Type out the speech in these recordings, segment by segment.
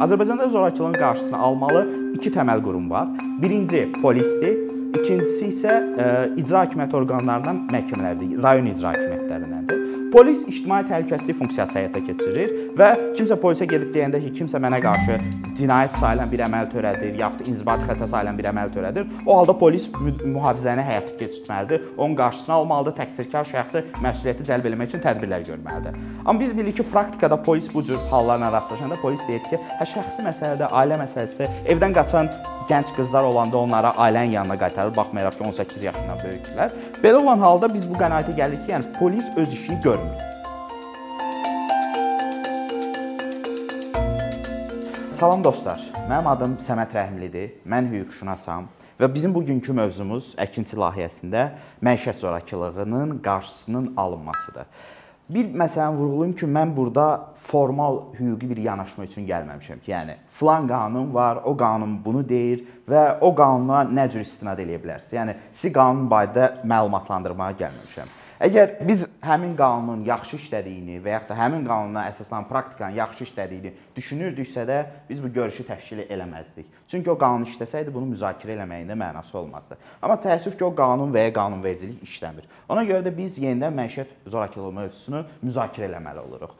Azərbaycanda zorakılığın qarşısını almalı iki təməl qurum var. Birinci polisdir, ikincisi isə ə, icra hakimiyyəti orqanlarından məhkəmələrdir, rayon icra hakimiyyətlərindəndir. Polis ictimai təhlükəsizlik funksiyası həyata keçirir və kimsə polisə gedib deyəndə ki, kimsə mənə qarşı cinayət sayılan bir əməl törədir, yaxud inzibati xəta sayılan bir əməl törədir, o halda polis mühafizəni həyata keçirməlidir. Onun qarşısını almalıdır, təqsirkar şəxsi məsuliyyəti cəlb etmək üçün tədbirlər görməlidir. Amma biz bilirik ki, praktikada polis bu cür hallarla rastlaşanda polis deyir ki, hə şəxsi məsələdə, ailə məsələsidir. Evdən qaçan gənc qızlar olanda onları ailənin yanına qaytarır, baxmayaraq ki, 18 yaşından böyükdülər. Belə olan halda biz bu qənaətə gəldik ki, yəni polis öz işini görmür. Salam dostlar. Mənim adım Səməd Rəhimlidir. Mən hüquqşünasam və bizim bugünkü mövzumuz əkinçi layihəsində məişət zorakılığının qarşısının alınmasıdır. Bir məsələni vurğulayım ki, mən burada formal hüquqi bir yanaşma üçün gəlməmişəm ki, yəni filan qanun var, o qanun bunu deyir və o qanuna nə cür istinad edə bilərsiniz. Yəni sizi qanun barədə məlumatlandırmağa gəlməmişəm. Əgər biz həmin qanunun yaxşı işlədiyini və yaxud da həmin qanuna əsaslanan praktikanın yaxşı işlədiyini düşünürdüksə də biz bu görüşü təşkil eləməzdik. Çünki o qanun işləsəydi bunu müzakirə eləməyin də mənası olmazdı. Amma təəssüf ki, o qanun və ya qanunvericilik işləmir. Ona görə də biz yenidən məişət zorakılığı mövzusunu müzakirə eləməli oluruq.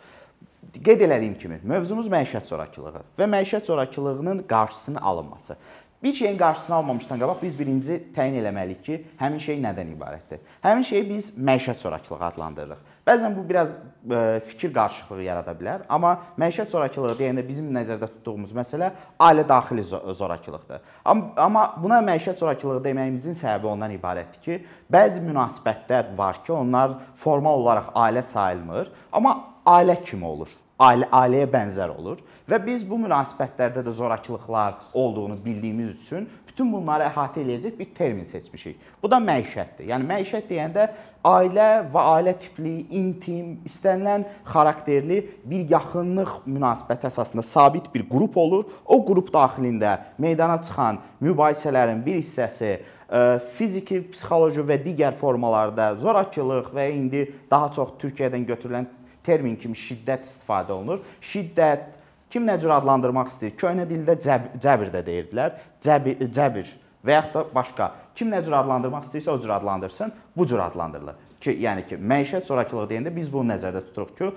Qeyd elədiyim kimi, mövzumuz məişət zorakılığı və məişət zorakılığının qarşısının alınması. Bir şeyin qarşısını almamışdan qabaq biz birinci təyin eləməliyik ki, həmin şey nədən ibarətdir? Həmin şeyi biz məişət zorakılığı adlandırırıq. Bəzən bu biraz ə, e, fikir qarışıqlığı yarada bilər, amma məişət zorakılığı deyəndə bizim nəzərdə tutduğumuz məsələ ailə daxili zorakılıqdır. Amma, amma buna məişət zorakılığı deməyimizin səbəbi ondan ibarətdir ki, bəzi münasibətlər var ki, onlar formal olaraq ailə sayılmır, amma ailə kimi olur ailə ailəyə bənzər olur və biz bu münasibətlərdə də zorakılıqlar olduğunu bildiyimiz üçün bütün bunları əhatə eləyəcək bir termin seçmişik. Bu da məişətdir. Yəni məişət deyəndə ailə və ailə tipli, intim, istənilən xarakterli bir yaxınlıq münasibəti əsasında sabit bir qrup olur. O qrup daxilində meydana çıxan mübahisələrin bir hissəsi fiziki, psixoloji və digər formalarda zorakılıq və indi daha çox Türkiyədən götürülən termin kimi şiddət istifadə olunur. Şiddət kim nə cür adlandırmaq istəyir? Köhnə dildə cəb cəbir də deyirdilər. Cəbir, cəbir və yaxud da başqa. Kim nə cür adlandırmaq istəyirsə o cür adlandırsın, bu cür adlandırılır. Ki, yəni ki, məişət zorakılığı deyəndə biz bunu nəzərdə tuturuq ki,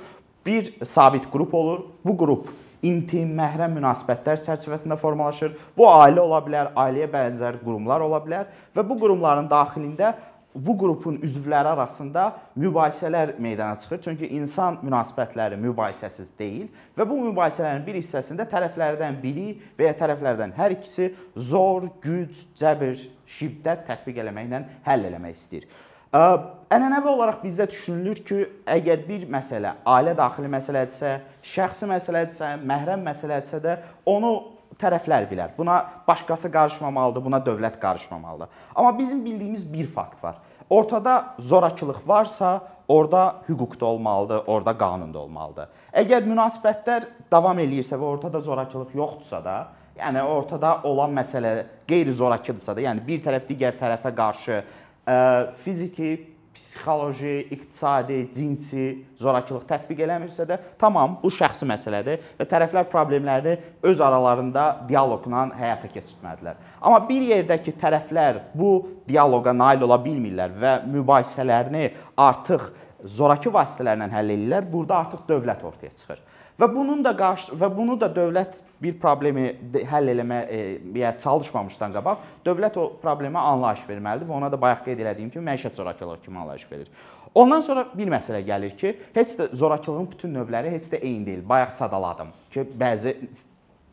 bir sabit qrup olur. Bu qrup intim, məhrəm münasibətlər çərçivəsində formalaşır. Bu ailə ola bilər, ailəyə bənzər qurumlar ola bilər və bu qurumların daxilində bu qrupun üzvləri arasında mübahisələr meydana çıxır. Çünki insan münasibətləri mübahisəsiz deyil və bu mübahisələrin bir hissəsində tərəflərdən biri və ya tərəflərdən hər ikisi zor, güc, cəbr, şiddət tətbiq eləməklə həll eləmək istəyir. Ənənəvi olaraq bizdə düşünülür ki, əgər bir məsələ ailə daxili məsələdirsə, şəxsi məsələdirsə, məhrəm məsələdirsə də onu tərəflər bilər. Buna başqası qarışmamalıdır, buna dövlət qarışmamalıdır. Amma bizim bildiyimiz bir fakt var. Ortada zorakılıq varsa, orada hüquq da olmalıdır, orada qanun da olmalıdır. Əgər münasibətlər davam eləyirsə və ortada zorakılıq yoxdursa da, yəni ortada olan məsələ qeyri-zorakıdırsa da, yəni bir tərəf digər tərəfə qarşı ə, fiziki, psixoloji, iqtisadi, cinsi zorakılıq tətbiq eləmirsə də, tamam, bu şəxsi məsələdir və tərəflər problemlərini öz aralarında dialoqla həyata keçirtməlidirlər. Amma bir yerdə ki, tərəflər bu dialoqa nail ola bilmirlər və mübahisələrini artıq zoraki vasitələrlə həll edirlər, burada artıq dövlət ortaya çıxır. Və bunun da qarşı və bunu da dövlət bir problemi həll eləməyə e, çalışmamışdan qabaq dövlət o problemə anlayış verməlidir və ona da bayaq qeyd elədiyim kimi məişət zorakılığı kimi anlayış verir. Ondan sonra bir məsələ gəlir ki, heç də zorakılığın bütün növləri heç də eyni deyil. Bayaq sadaladım ki, bəzi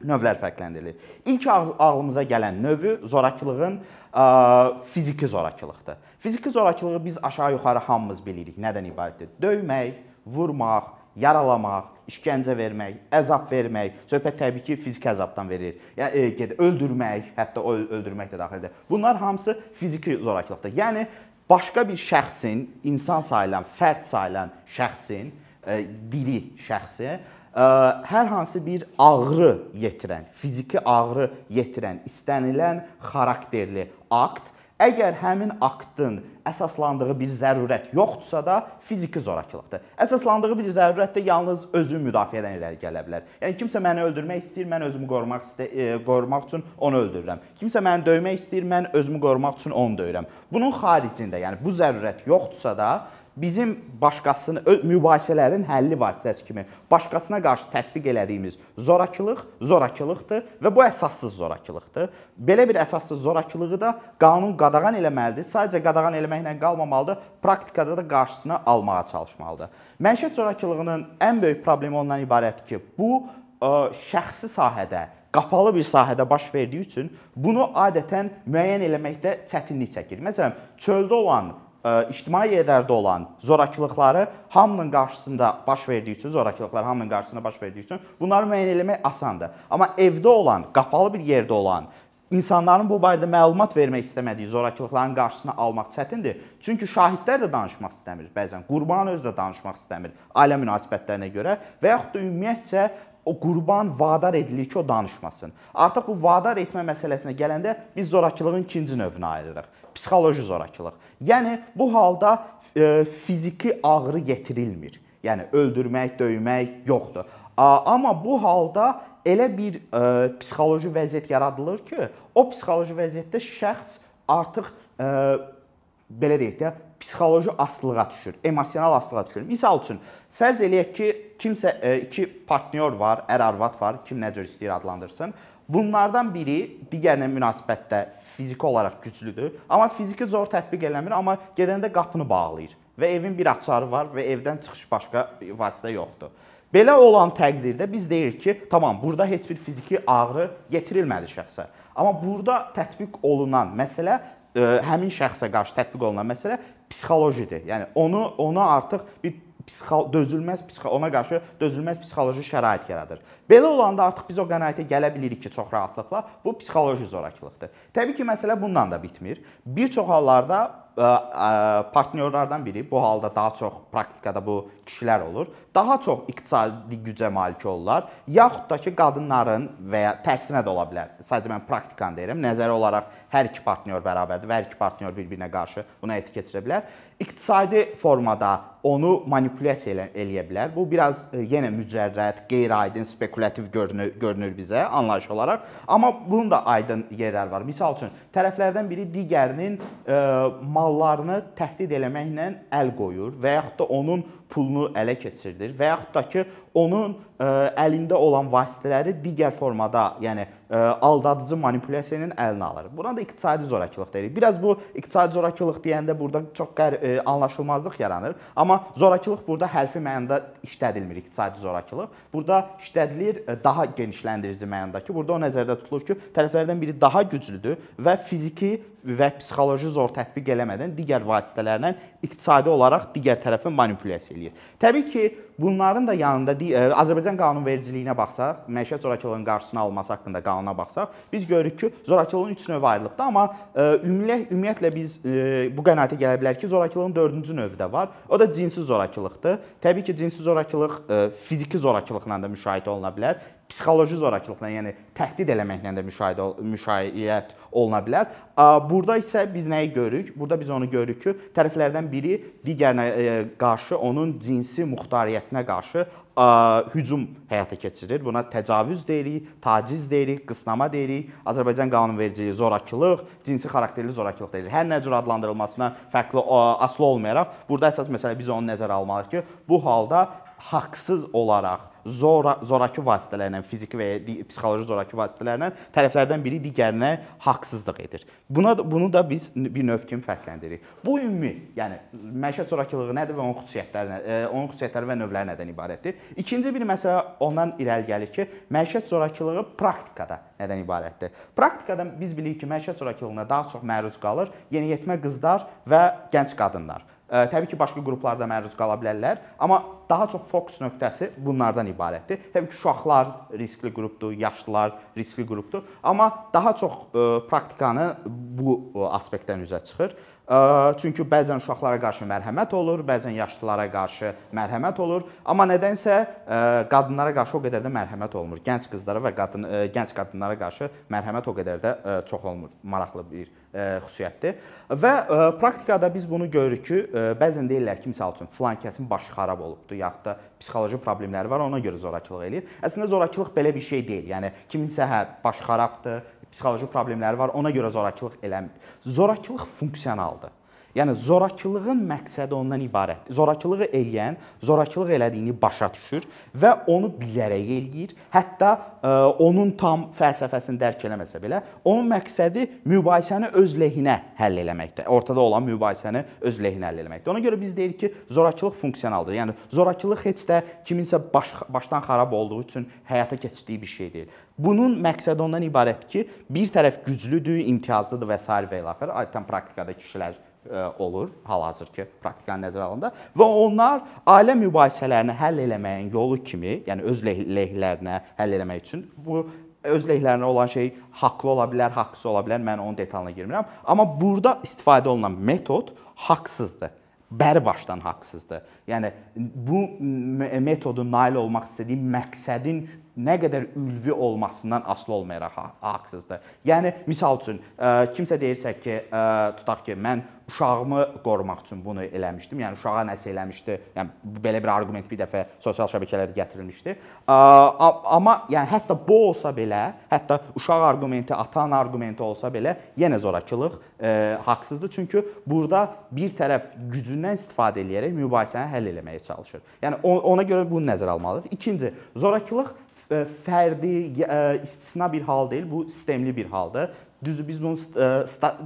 növlər fərqləndirilir. İlk ağlımıza gələn növü zorakılığın ə, fiziki zorakılıqdır. Fiziki zorakılığı biz aşağı-yuxarı hamımız bilirik. Nədən ibarətdir? Döymək, vurmaq, yaralamaq, işgəncə vermək, əzab vermək, söhbət təbii ki, fiziki əzabdan verir. Yəni e, öldürmək, hətta o öldürmək də daxildir. Bunlar hamısı fiziki zorakılıqdır. Yəni başqa bir şəxsin, insan sayılan, fərd sayılan şəxsin, e, diri şəxsi e, hər hansı bir ağrı yetirən, fiziki ağrı yetirən, istənilən xarakterli akt Əgər həmin aktın əsaslandığı bir zərurət yoxdursa da fiziki zorakılıqdır. Əsaslandığı bir zərurət də yalnız özü müdafiədən irəli gələ bilər. Yəni kimsə məni öldürmək istəyir, mən özümü qorumaq istə e, qorumaq üçün onu öldürürəm. Kimsə məni döymək istəyir, mən özümü qorumaq üçün onu döyürəm. Bunun xaricində, yəni bu zərurət yoxdursa da bizim başqasını mübahisələrin həlli vasitəsi kimi başqasına qarşı tətbiq elədiyimiz zorakılıq zorakılıqdır və bu əsassız zorakılıqdır. Belə bir əsassız zorakılığı da qanun qadağan eləməlidir. Sadəcə qadağan eləməklə qalmamalıdır, praktikada da qarşısını almağa çalışmalıdır. Məişət zorakılığının ən böyük problemi ondan ibarətdir ki, bu ə, şəxsi sahədə qapalı bir sahədə baş verdiyi üçün bunu adətən müəyyən eləməkdə çətinlik çəkir. Məsələn, çöldə olan ictimai yerlərdə olan zorakılıqları hamının qarşısında baş verdiyi üçün, zorakılıqlar hamının qarşısında baş verdiyi üçün bunları müəyyən etmək asandır. Amma evdə olan, qapalı bir yerdə olan insanların bu barədə məlumat vermək istəmədiyi zorakılıqların qarşısını almaq çətindir. Çünki şahidlər də danışmaq istəmir bəzən. Qurban özü də danışmaq istəmir ailə münasibətlərinə görə və yaxud da ümumiyyətcə o qurban vadar edilir ki, o danışmasın. Artıq bu vadar etmə məsələsinə gələndə biz zorakılığın ikinci növünə ayırırıq. Psixoloji zorakılıq. Yəni bu halda e, fiziki ağrı yetirilmir. Yəni öldürmək, döymək yoxdur. Amma bu halda elə bir e, psixoloji vəziyyət yaradılır ki, o psixoloji vəziyyətdə şəxs artıq e, belə deyək də, psixoloji asılılığa düşür, emosional asılılığa düşür. Məsəl üçün, fərz eləyək ki, kimsə e, iki partnyor var, ər-arvad var, kim nə cür istəyir adlandırsın. Bunlardan biri digərinə münasibətdə fiziki olaraq güclüdür, amma fiziki zor tətbiq eləmir, amma gedəndə qapını bağlayır və evin bir açarı var və evdən çıxış başqa vasitə yoxdur. Belə olan təqdirdə biz deyirik ki, tamam, burada heç bir fiziki ağrı yetirilmədi şəxsə. Amma burada tətbiq olunan məsələ ə, həmin şəxsə qarşı tətbiq olunan məsələ psixolojidir. Yəni onu ona artıq bir psixo dözülməz psixo ona qarşı dözülməz psixoloji şərait yaradır. Belə olanda artıq biz o qənaətə gələ bilirik ki, çox rahatlıqla bu psixoloji zorakılıqdır. Təbii ki, məsələ bununla da bitmir. Bir çox hallarda partnyorlardan biri, bu halda daha çox praktikada bu kişilər olur, daha çox iqtisadi gücə malik olurlar, yaxud da ki, qadınların və ya tərsinə də ola bilər. Sadəcə mən praktikanı deyirəm. Nəzəri olaraq hər iki partnyor bərabərdir və hər iki partnyor bir-birinə qarşı buna həyata keçirə bilər. İqtisadi formada onu manipulyasiya elə, eləyə bilər. Bu biraz e, yenə mücərrəd, qeyri-aydın, spekulativ görünür, görünür bizə anlayış olaraq. Amma bunun da aydın yerlər var. Məsəl üçün, tərəflərdən biri digərinin e, mallarını təhdid eləməklə əl qoyur və yaxud da onun pulunu ələ keçirdir və yaxud da ki, onun e, əlində olan vasitələri digər formada, yəni e, aldadıcı manipulyasiyanın əlinə alır. Buna da iqtisadi zorakılıq deyirik. Biraz bu iqtisadi zorakılıq deyəndə burada çox qər ə, e, anlaşılmazlıq yaranır, amma zorakılıq burada hərfi mənada işlədilmir iqtisadi zorakılıq. Burada işlədilir daha genişləndirici mənadakı. Burada o nəzərdə tutulur ki, tərəflərdən biri daha güclüdür və fiziki və psixoloji zor tətbiq eləmədən digər vasitələrlə iqtisadi olaraq digər tərəfi manipulyasiya eləyir. Təbii ki, bunların da yanında e, Azərbaycan qanunvericiliyinə baxsaq, məişət zorakılığının qarşısını alması haqqında qanuna baxsaq, biz görürük ki, zorakılığın 3 növü ayrılıbdır, amma e, ümumiyyətlə ümumiyyətlə biz e, bu qənaətə gələ bilərik ki, zorakılığın 4-cü növü də var. O da cinsi zorakılıqdır. Təbii ki, cinsi zorakılıq fiziki zorakılıqla da müşahidə oluna bilər psixoloji zorakılıqla, yəni təhdid eləməklə də müşahidə müşayiət oluna bilər. Burada isə biz nəyi görürük? Burada biz onu görürük ki, tərəflərdən biri digərinə e, qarşı onun cinsi muxtariyyətinə qarşı hücum həyata keçirir. Buna təcavüz deyirik, taciz deyirik, qısnama deyirik. Azərbaycan qanunvericiliyi zorakılıq, cinsi xarakterli zorakılıq deyilir. Hər nə cür adlandırılmasına fərqli asılı olmayaraq, burada əsas məsələ biz onu nəzərə almalıyıq ki, bu halda haqsız olaraq zora, zoraki vasitələrlə, fiziki və ya psixoloji zoraki vasitələrlə tərəflərdən biri digərinə haqsızlıq edir. Buna bunu da biz bir növ kimi fərqləndiririk. Bu ümumi, yəni məişət zorakılığı nədir və onun xüsusiyyətləri, e, onun xüsusiyyətləri və növləri nədən ibarətdir? İkinci bir məsələ ondan irəli gəlir ki, məişət zorakılığı praktikada nədən ibarətdir? Praktikada biz bilirik ki, məişət zorakılığına daha çox məruz qalır yeniyetmə qızlar və gənc qadınlar. Təbii ki, başqa qruplar da məruz qala bilərlər, amma daha çox fokus nöqtəsi bunlardan ibarətdir. Təbii ki, uşaqlar riskli qrupdur, yaşlılar riskli qrupdur, amma daha çox praktikanı bu aspektdən üzə çıxır. Çünki bəzən uşaqlara qarşı mərhəmət olur, bəzən yaşlılara qarşı mərhəmət olur, amma nədənsə qadınlara qarşı o qədər də mərhəmət olmur. Gənc qızlara və qadın gənc qadınlara qarşı mərhəmət o qədər də çox olmur. Maraqlı bir xüsusiyyətdir. Və ə, praktikada biz bunu görürük ki, ə, bəzən deyirlər ki, məsəl üçün filan kəsin başı xarab olubdu, yaxud da psixoloji problemləri var, ona görə zorakılıq eləyir. Əslində zorakılıq belə bir şey deyil. Yəni kiminsə hə başı xarabdır, psixoloji problemləri var, ona görə zorakılıq eləmir. Zorakılıq funksionaldır. Yəni zorakılığın məqsədi ondan ibarətdir. Zorakılığı eləyən zorakılıq elədiyini başa düşür və onu bilərək eləyir. Hətta ə, e, onun tam fəlsəfəsini dərk eləməsə belə, onun məqsədi mübahisəni öz lehinə həll eləməkdir. Ortada olan mübahisəni öz lehinə həll eləməkdir. Ona görə biz deyirik ki, zorakılıq funksionaldır. Yəni zorakılıq heç də kiminsə baş, başdan xarab olduğu üçün həyata keçirdiyi bir şey deyil. Bunun məqsədi ondan ibarətdir ki, bir tərəf güclüdür, imtiyazlıdır və s. və ilə axır. Adətən praktikada kişilər olur hal-hazırki praktikanı nəzərə alanda və onlar ailə mübahisələrini həll eləməyin yolu kimi, yəni öz lehlərinə həll eləmək üçün bu öz lehlərinə olan şey haqlı ola bilər, haqsız ola bilər. Mən onun detalına girmirəm. Amma burada istifadə olunan metod haqsızdır. Bəri başdan haqsızdır. Yəni bu metodun nail olmaq istədiyi məqsədin nə qədər ülvi olmasından asılı olmayaraq haqsızdır. Yəni misal üçün kimsə deyirsə ki, tutaq ki, mən uşağımı qorumaq üçün bunu eləmişdim. Yəni uşağa nəsə eləmişdi. Yəni belə bir arqument bir dəfə sosial şəbəkələrdə gətirilmişdi. Amma yəni hətta bu olsa belə, hətta uşaq arqumenti, ata-ana arqumenti olsa belə, yenə zorakılıq e, haqsızdır. Çünki burada bir tərəf gücündən istifadə edərək mübahisəni həll etməyə çalışır. Yəni ona görə bunu nəzərə almalıyıq. İkinci, zorakılıq e, fərdi, e, istisna bir hal deyil, bu sistemli bir haldır. Düzdür, biz bunu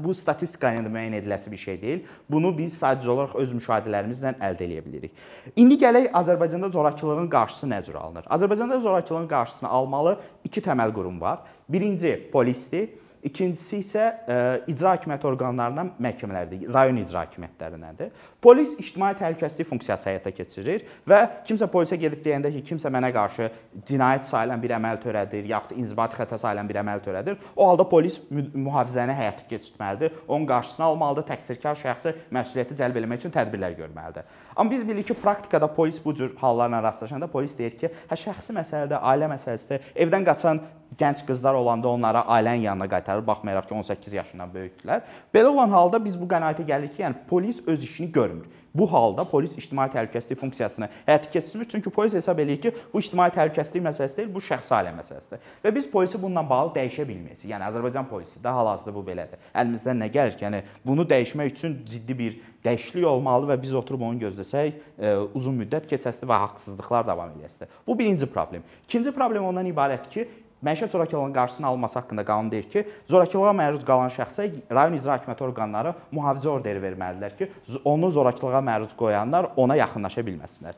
bu statistika ilə müəyyən ediləsi bir şey deyil. Bunu biz sadəcə olaraq öz müşahidələrimizlə əldə edə bilirik. İndi gələk Azərbaycanda zorakılığın qarşısı nə cür alınır? Azərbaycanda zorakılığın qarşısını almalı iki təməl qurum var. Birinci polisdir. İkincisi isə ə, e, icra hakimiyyəti orqanlarından məhkəmələrdir, rayon icra hakimiyyətlərindəndir. Polis ictimai təhlükəsizlik funksiyası həyata keçirir və kimsə polisə gedib deyəndə ki, kimsə mənə qarşı cinayət sayılan bir əməl törədir, yaxud inzibati xəta sayılan bir əməl törədir, o halda polis mühafizəni həyata keçirtməlidir, onun qarşısını almalıdır, təqsirkar şəxsi məsuliyyəti cəlb etmək üçün tədbirlər görməlidir. Amma biz bilirik ki, praktikada polis bu cür hallarla rastlaşanda polis deyir ki, hə şəxsi məsələdir, ailə məsələsidir. Evdən qaçan gənc qızlar olanda onlara ailənin yanına qaytarır, baxmayaraq ki, 18 yaşından böyükdülər. Belə olan halda biz bu qənaətə gəlirik ki, yəni polis öz işini görmür. Bu halda polis ictimai təhlükəsizlik funksiyasını həyata keçirmir, çünki polis hesab eləyir ki, bu ictimai təhlükəsizlik məsələsi deyil, bu şəxsi ailə məsələsidir. Və biz polisi bununla bağlı dəyişə bilməyiz. Yəni Azərbaycan polisi də hal-hazırda bu belədir. Əlimizdən nə gəlir ki, yəni bunu dəyişmək üçün ciddi bir dəyişiklik olmalı və biz oturub onu gözləsək, e, uzun müddət keçəsidir və haqsızlıqlar davam edəsidir. Bu birinci problem. İkinci problem ondan ibarətdir ki, Məişət zorakılığının qarşısını alması haqqında qanun deyir ki, zorakılığa məruz qalan şəxsə rayon icra hakimiyyəti orqanları mühafizə orderi verməlidirlər ki, onu zorakılığa məruz qoyanlar ona yaxınlaşa bilməsinlər.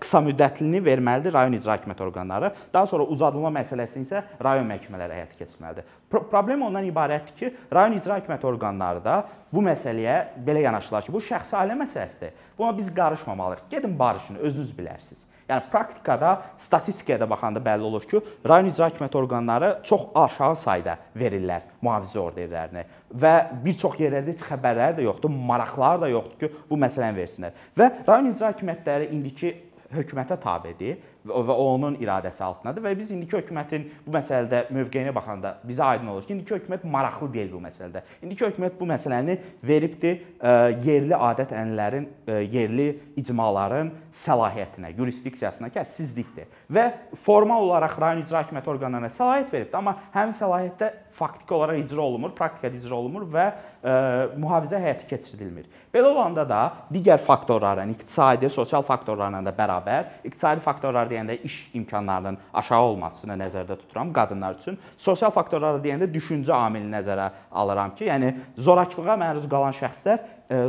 Qısa müddətlini verməlidir rayon icra hakimiyyəti orqanları. Daha sonra uzadılma məsələsini isə rayon məhkəmələri həyata keçirməlidir. Pro problem ondan ibarətdir ki, rayon icra hakimiyyəti orqanları da bu məsələyə belə yanaşırlar ki, bu şəxsi ailə məsələsidir. Buna biz qarışmamalıyıq. Gedin barışın, özünüz bilərsiniz. Yəni praktikada, statistikaya da baxanda bəlli olur ki, rayon icra hakimiyyəti orqanları çox aşağı sayda verirlər mühafizə orderlərini və bir çox yerlərdə heç xəbərləri də yoxdur, maraqları da yoxdur ki, bu məsələni versinlər. Və rayon icra hakimiyyətləri indiki hökumətə tabedir və onun iradəsi altındadır və biz indiki hökumətin bu məsələdə mövqeyinə baxanda bizə aydın olur ki, indiki hökumət maraqlı deyil bu məsələdə. İndiki hökumət bu məsələni veribdi e, yerli adət-ənənələrin, e, yerli icmaların səlahiyyətinə, yurisdiksiyasına ki, sizlikdir. Və formal olaraq rayon icra hakimiyyəti orqanlarına səlahiyyət veribdi, amma həmin səlahiyyətdə faktiki olaraq icra olunmur, praktikada icra olunmur və ə, e, mühafizə həyata keçirilmir. Belə olanda da digər faktorların, iqtisadi, sosial faktorlarla da bərabər, iqtisadi faktorlar deyəndə iş imkanlarının aşağı olmasını nəzərdə tuturam qadınlar üçün. Sosial faktorlar deyəndə düşüncə amilini nəzərə alıram ki, yəni zorakılığa məruz qalan şəxslər e,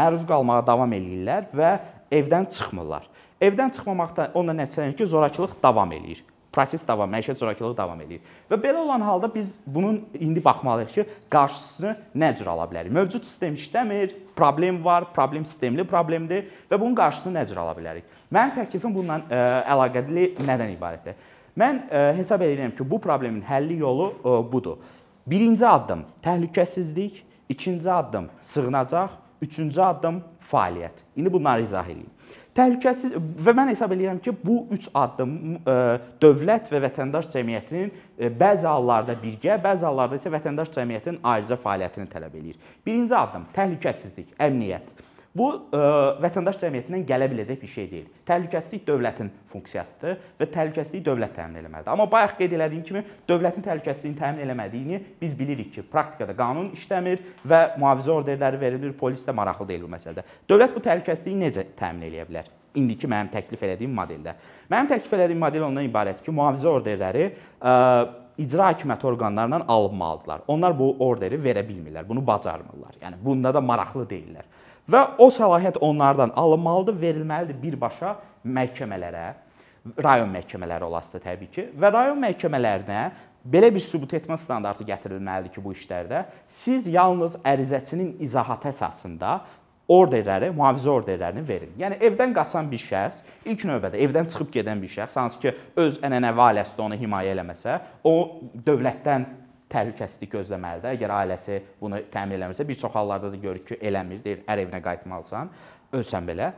məruz qalmağa davam eləyirlər və evdən çıxmırlar. Evdən çıxmamaqda onunla nəticələnir ki, zorakılıq davam eləyir proses davam, məişət zorakılığı davam edir. Və belə olan halda biz bunun indi baxmalıyıq ki, qarşısını nə cür ala bilərik? Mövcud sistem işləmir, problem var, problem sistemli problemdir və bunun qarşısını nə cür ala bilərik? Mənim təklifim bununla ə, e, əlaqəli nədən ibarətdir? Mən ə, e, hesab edirəm ki, bu problemin həlli yolu ə, e, budur. Birinci addım təhlükəsizlik, ikinci addım sığınacaq, üçüncü addım fəaliyyət. İndi bunları izah edeyim. təhlükəsiz və mən hesab edirəm ki, bu 3 addım ə, dövlət və vətəndaş cəmiyyətinin ə, bəzi hallarda birgə, bəzi hallarda isə vətəndaş cəmiyyətinin ayrıca fəaliyyətini tələb eləyir. Birinci addım təhlükəsizlik, əmniyyət. Bu ə, vətəndaş cəmiyyətindən gələ biləcək bir şey deyil. Təhlükəsizlik dövlətin funksiyasıdır və təhlükəsizliyi dövlət təmin etməlidir. Amma bayaq qeyd etdiyim kimi dövlətin təhlükəsizliyini təmin etmədiyini biz bilirik ki, praktikada qanun işləmir və mühafizə orderləri verilir, polis də maraqlı deyil bu məsələdə. Dövlət bu təhlükəsizliyi necə təmin edə bilər? indiki mənim təklif etdiyim modeldə. Mənim təklif etdiyim model ondan ibarətdir ki, mühafizə orderləri ə, icra hakimiyyəti orqanlarından alınmalıdırlar. Onlar bu orderi verə bilmirlər, bunu bacarmırlar. Yəni bunda da maraqlı deyillər. Və o səlahiyyət onlardan alınmalıdır, verilməlidir birbaşa məhkəmələrə, rayon məhkəmələri olasıdır təbii ki. Və rayon məhkəmələrinə belə bir sübut etmə standartı gətirilməlidir ki, bu işlərdə siz yalnız ərizəçinin izahatı əsasında orderləri, mühafizə orderlərini verin. Yəni evdən qaçan bir şəxs, ilk növbədə evdən çıxıb gedən bir şəxs, hansı ki, öz ənənəvi ailəsi də onu himayə eləməsə, o dövlətdən təhlükəsizlik gözləməlidir. Əgər ailəsi bunu təmin eləmirsə, bir çox hallarda da görürük ki, eləmir, deyir, ər evinə qayıtmalısan, ölsən belə.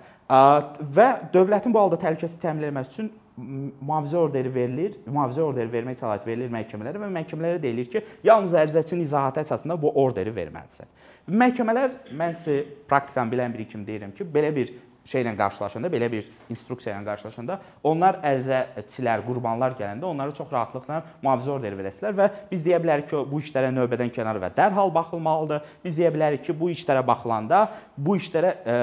Və dövlətin bu halda təhlükəsizlik təmin etməsi üçün mühafizə orderi verilir, mühafizə orderi vermək səlahiyyəti verilir məhkəmələrə və məhkəmələrə deyilir ki, yalnız ərizəçinin izahatı əsasında bu orderi verməlisən. Məhkəmələr mən sizə praktikanı bilən biri kimi deyirəm ki, belə bir şeylə qarşılaşanda, belə bir instruksiya ilə qarşılaşanda onlar ərizəçilər, qurbanlar gələndə onlara çox rahatlıqla mühafizə orderi verəsilər və biz deyə bilərik ki, bu işlərə növbədən kənar və dərhal baxılmalıdır. Biz deyə bilərik ki, bu işlərə baxılanda bu işlərə ə,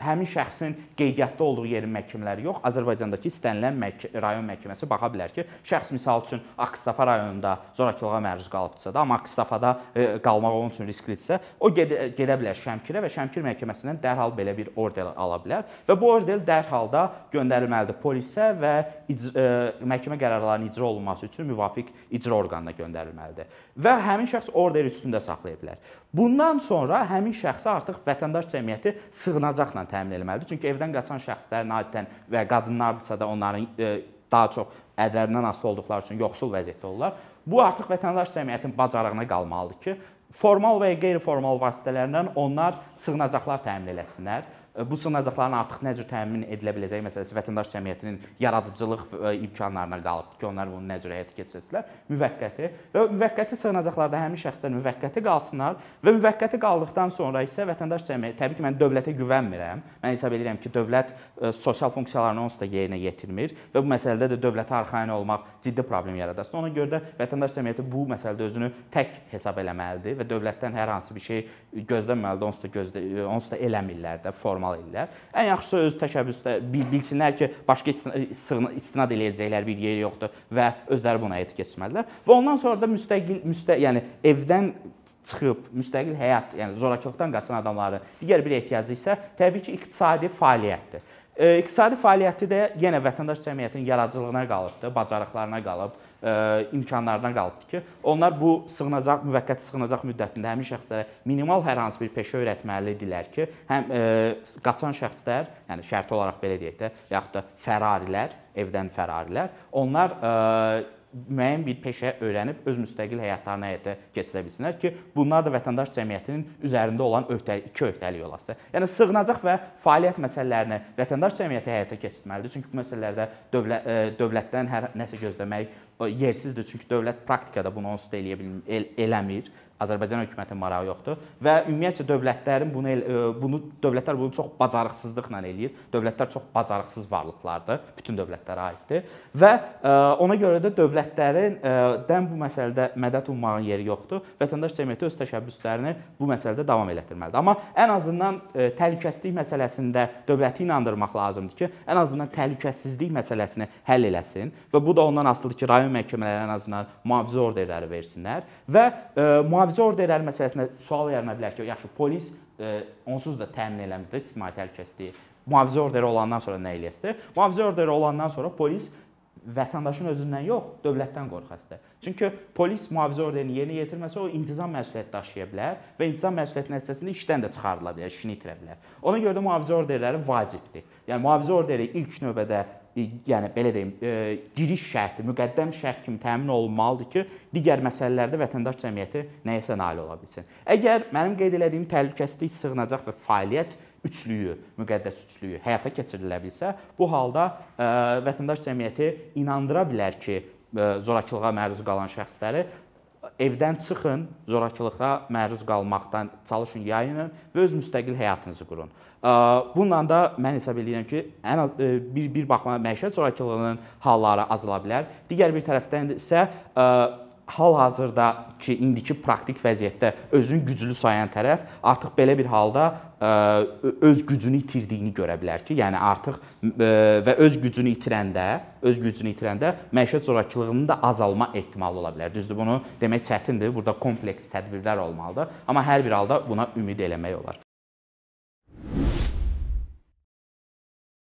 həmin şəxsin qeydiyyatda olduğu yerin məhkəmələri yox, Azərbaycandakı istənilən məhk rayon məhkəməsi baxa bilər ki, şəxs misal üçün Akstafa rayonunda zorakılığa məruz qalıbdısa da, amma Akstafada e, qalmaq onun üçün risklidirsə, o gedə, gedə bilər Şəmkirə və Şəmkir məhkəməsindən dərhal belə bir order ala bilər və bu order dərhal da göndərilməlidir polisə və icra, e, məhkəmə qərarlarının icra olunması üçün müvafiq icra orqanına göndərilməlidir. Və həmin şəxs order üstündə saxlaya bilər. Bundan sonra həmin şəxsə artıq vətəndaş cəmiyyəti sığınacaqla təmin etməlidir. Çünki evdən qaçan şəxslərin adətən və qadınlardırsa da onların e, daha çox ədlərindən asılı olduqları üçün yoxsul vəziyyətdə olurlar. Bu artıq vətəndaş cəmiyyətinin bacarığına qalmalıdır ki, formal və ya qeyri-formal vasitələrlə onlar sığınacaqlar təmin eləsinlər bu sığınacaqların artıq nə cür təmin edilə biləcəyi məsələsi vətəndaş cəmiyyətinin yaradıcılıq imkanlarına qalıbdır ki, onlar bunu nə cür həyata keçirsinlər. Müvəqqəti və müvəqqəti sığınacaqlarda həmin şəxslər müvəqqəti qalsınlar və müvəqqəti qaldıqdan sonra isə vətəndaş cəmiyyəti təbii ki, mən dövlətə güvənmirəm. Mən hesab edirəm ki, dövlət ə, sosial funksiyalarını onsuz da yerinə yetirmir və bu məsələdə də dövlətə arxayın olmaq ciddi problem yaradır. Ona görə də vətəndaş cəmiyyəti bu məsələdə özünü tək hesab eləməlidir və dövlətdən hər hansı bir şey gözləməməlidir. Onsuz da gözlə onsuz da eləmirlər də formal istemal edirlər. Ən yaxşısı öz təşəbbüsdə bilsinlər ki, başqa istinad eləyəcəkləri bir yer yoxdur və özləri buna həyata keçirməlidirlər. Və ondan sonra da müstəqil, müstə, yəni evdən çıxıb müstəqil həyat, yəni zorakılıqdan qaçan adamların digər bir ehtiyacı isə təbii ki, iqtisadi fəaliyyətdir. İqtisadi fəaliyyəti də yenə vətəndaş cəmiyyətinin yaradıcılığına qalıbdır, bacarıqlarına qalıb, imkanlarına qalıbdır ki, onlar bu sığınacaq, müvəqqəti sığınacaq müddətində həmin şəxslərə minimal hər hansı bir peşə öyrətməlidirlər ki, həm qaçan şəxslər, yəni şərti olaraq belə deyək də, yaxud da fərarilər, evdən fərarilər, onlar müəyyən bir peşə öyrənib öz müstəqil həyatlarını həyata keçirə bilsinlər ki, bunlar da vətəndaş cəmiyyətinin üzərində olan öhdəlik, iki öhdəlik olasıdır. Yəni sığınacaq və fəaliyyət məsələlərini vətəndaş cəmiyyəti həyata keçirməlidir. Çünki bu məsələlərdə dövlət dövlətdən hər nəsə gözləmək yersizdir. Çünki dövlət praktikada bunu onsuz da eləyə bilmir, el, eləmir. Azərbaycan hökumətinin marağı yoxdur və ümumiyyətcə dövlətlərin bunu e, bunu dövlətlər bunu çox bacarıqsızlıqla eləyir. Dövlətlər çox bacarıqsız varlıqlardır, bütün dövlətlərə aiddir və e, ona görə də dövlətlərin e, dən bu məsələdə mədət ummağın yeri yoxdur. Vətəndaş cəmiyyəti öz təşəbbüslərini bu məsələdə davam elətdirməlidir. Amma ən azından təhlükəsizlik məsələsində dövləti inandırmaq lazımdır ki, ən azından təhlükəsizlik məsələsini həll eləsin və bu da ondan asılıdır ki, rayon məhkəmələri ən azından mühafizə orderləri versinlər və mühafizə mühafizə orderləri məsələsində sual yarana bilər ki, yaxşı polis e, onsuz da təmin eləmir ictimai təhlükəsizliyi. Mühafizə orderi olandan sonra nə eləyəsdir? Mühafizə orderi olandan sonra polis vətəndaşın özündən yox, dövlətdən qorxasıdır. Çünki polis mühafizə orderini yerinə yetirməsə o intizam məsuliyyəti daşıya bilər və intizam məsuliyyəti nəticəsində işdən də çıxarıla bilər, işini itirə bilər. Ona görə də mühafizə orderləri vacibdir. Yəni mühafizə orderi ilk növbədə yəni belə deyim, e, giriş şərti, müqəddəm şərt kimi təmin olunmalıdır ki, digər məsələlərdə vətəndaş cəmiyyəti nəyəsə nail ola bilsin. Əgər mənim qeyd etdiyim təhlükəsizlik, sığınacaq və fəaliyyət üçlüyü, müqəddəs üçlüyü həyata keçirilə bilsə, bu halda ə, vətəndaş cəmiyyəti inandıra bilər ki, ə, zorakılığa məruz qalan şəxsləri evdən çıxın, zorakılığa məruz qalmaqdan çalışın, yayının və öz müstəqil həyatınızı qurun. Bununla da mən hesab edirəm ki, ən az bir bir baxma məişət zorakılığının halları azala bilər. Digər bir tərəfdən isə hal-hazırdakı indiki praktik vəziyyətdə özünü güclü sayan tərəf artıq belə bir halda öz gücünü itirdiyini görə bilər ki, yəni artıq və öz gücünü itirəndə, öz gücünü itirəndə məişət zorakılığının da azalma ehtimalı ola bilər. Düzdür, bunu demək çətindir. Burada kompleks tədbirlər olmalıdır, amma hər bir halda buna ümid eləmək olar.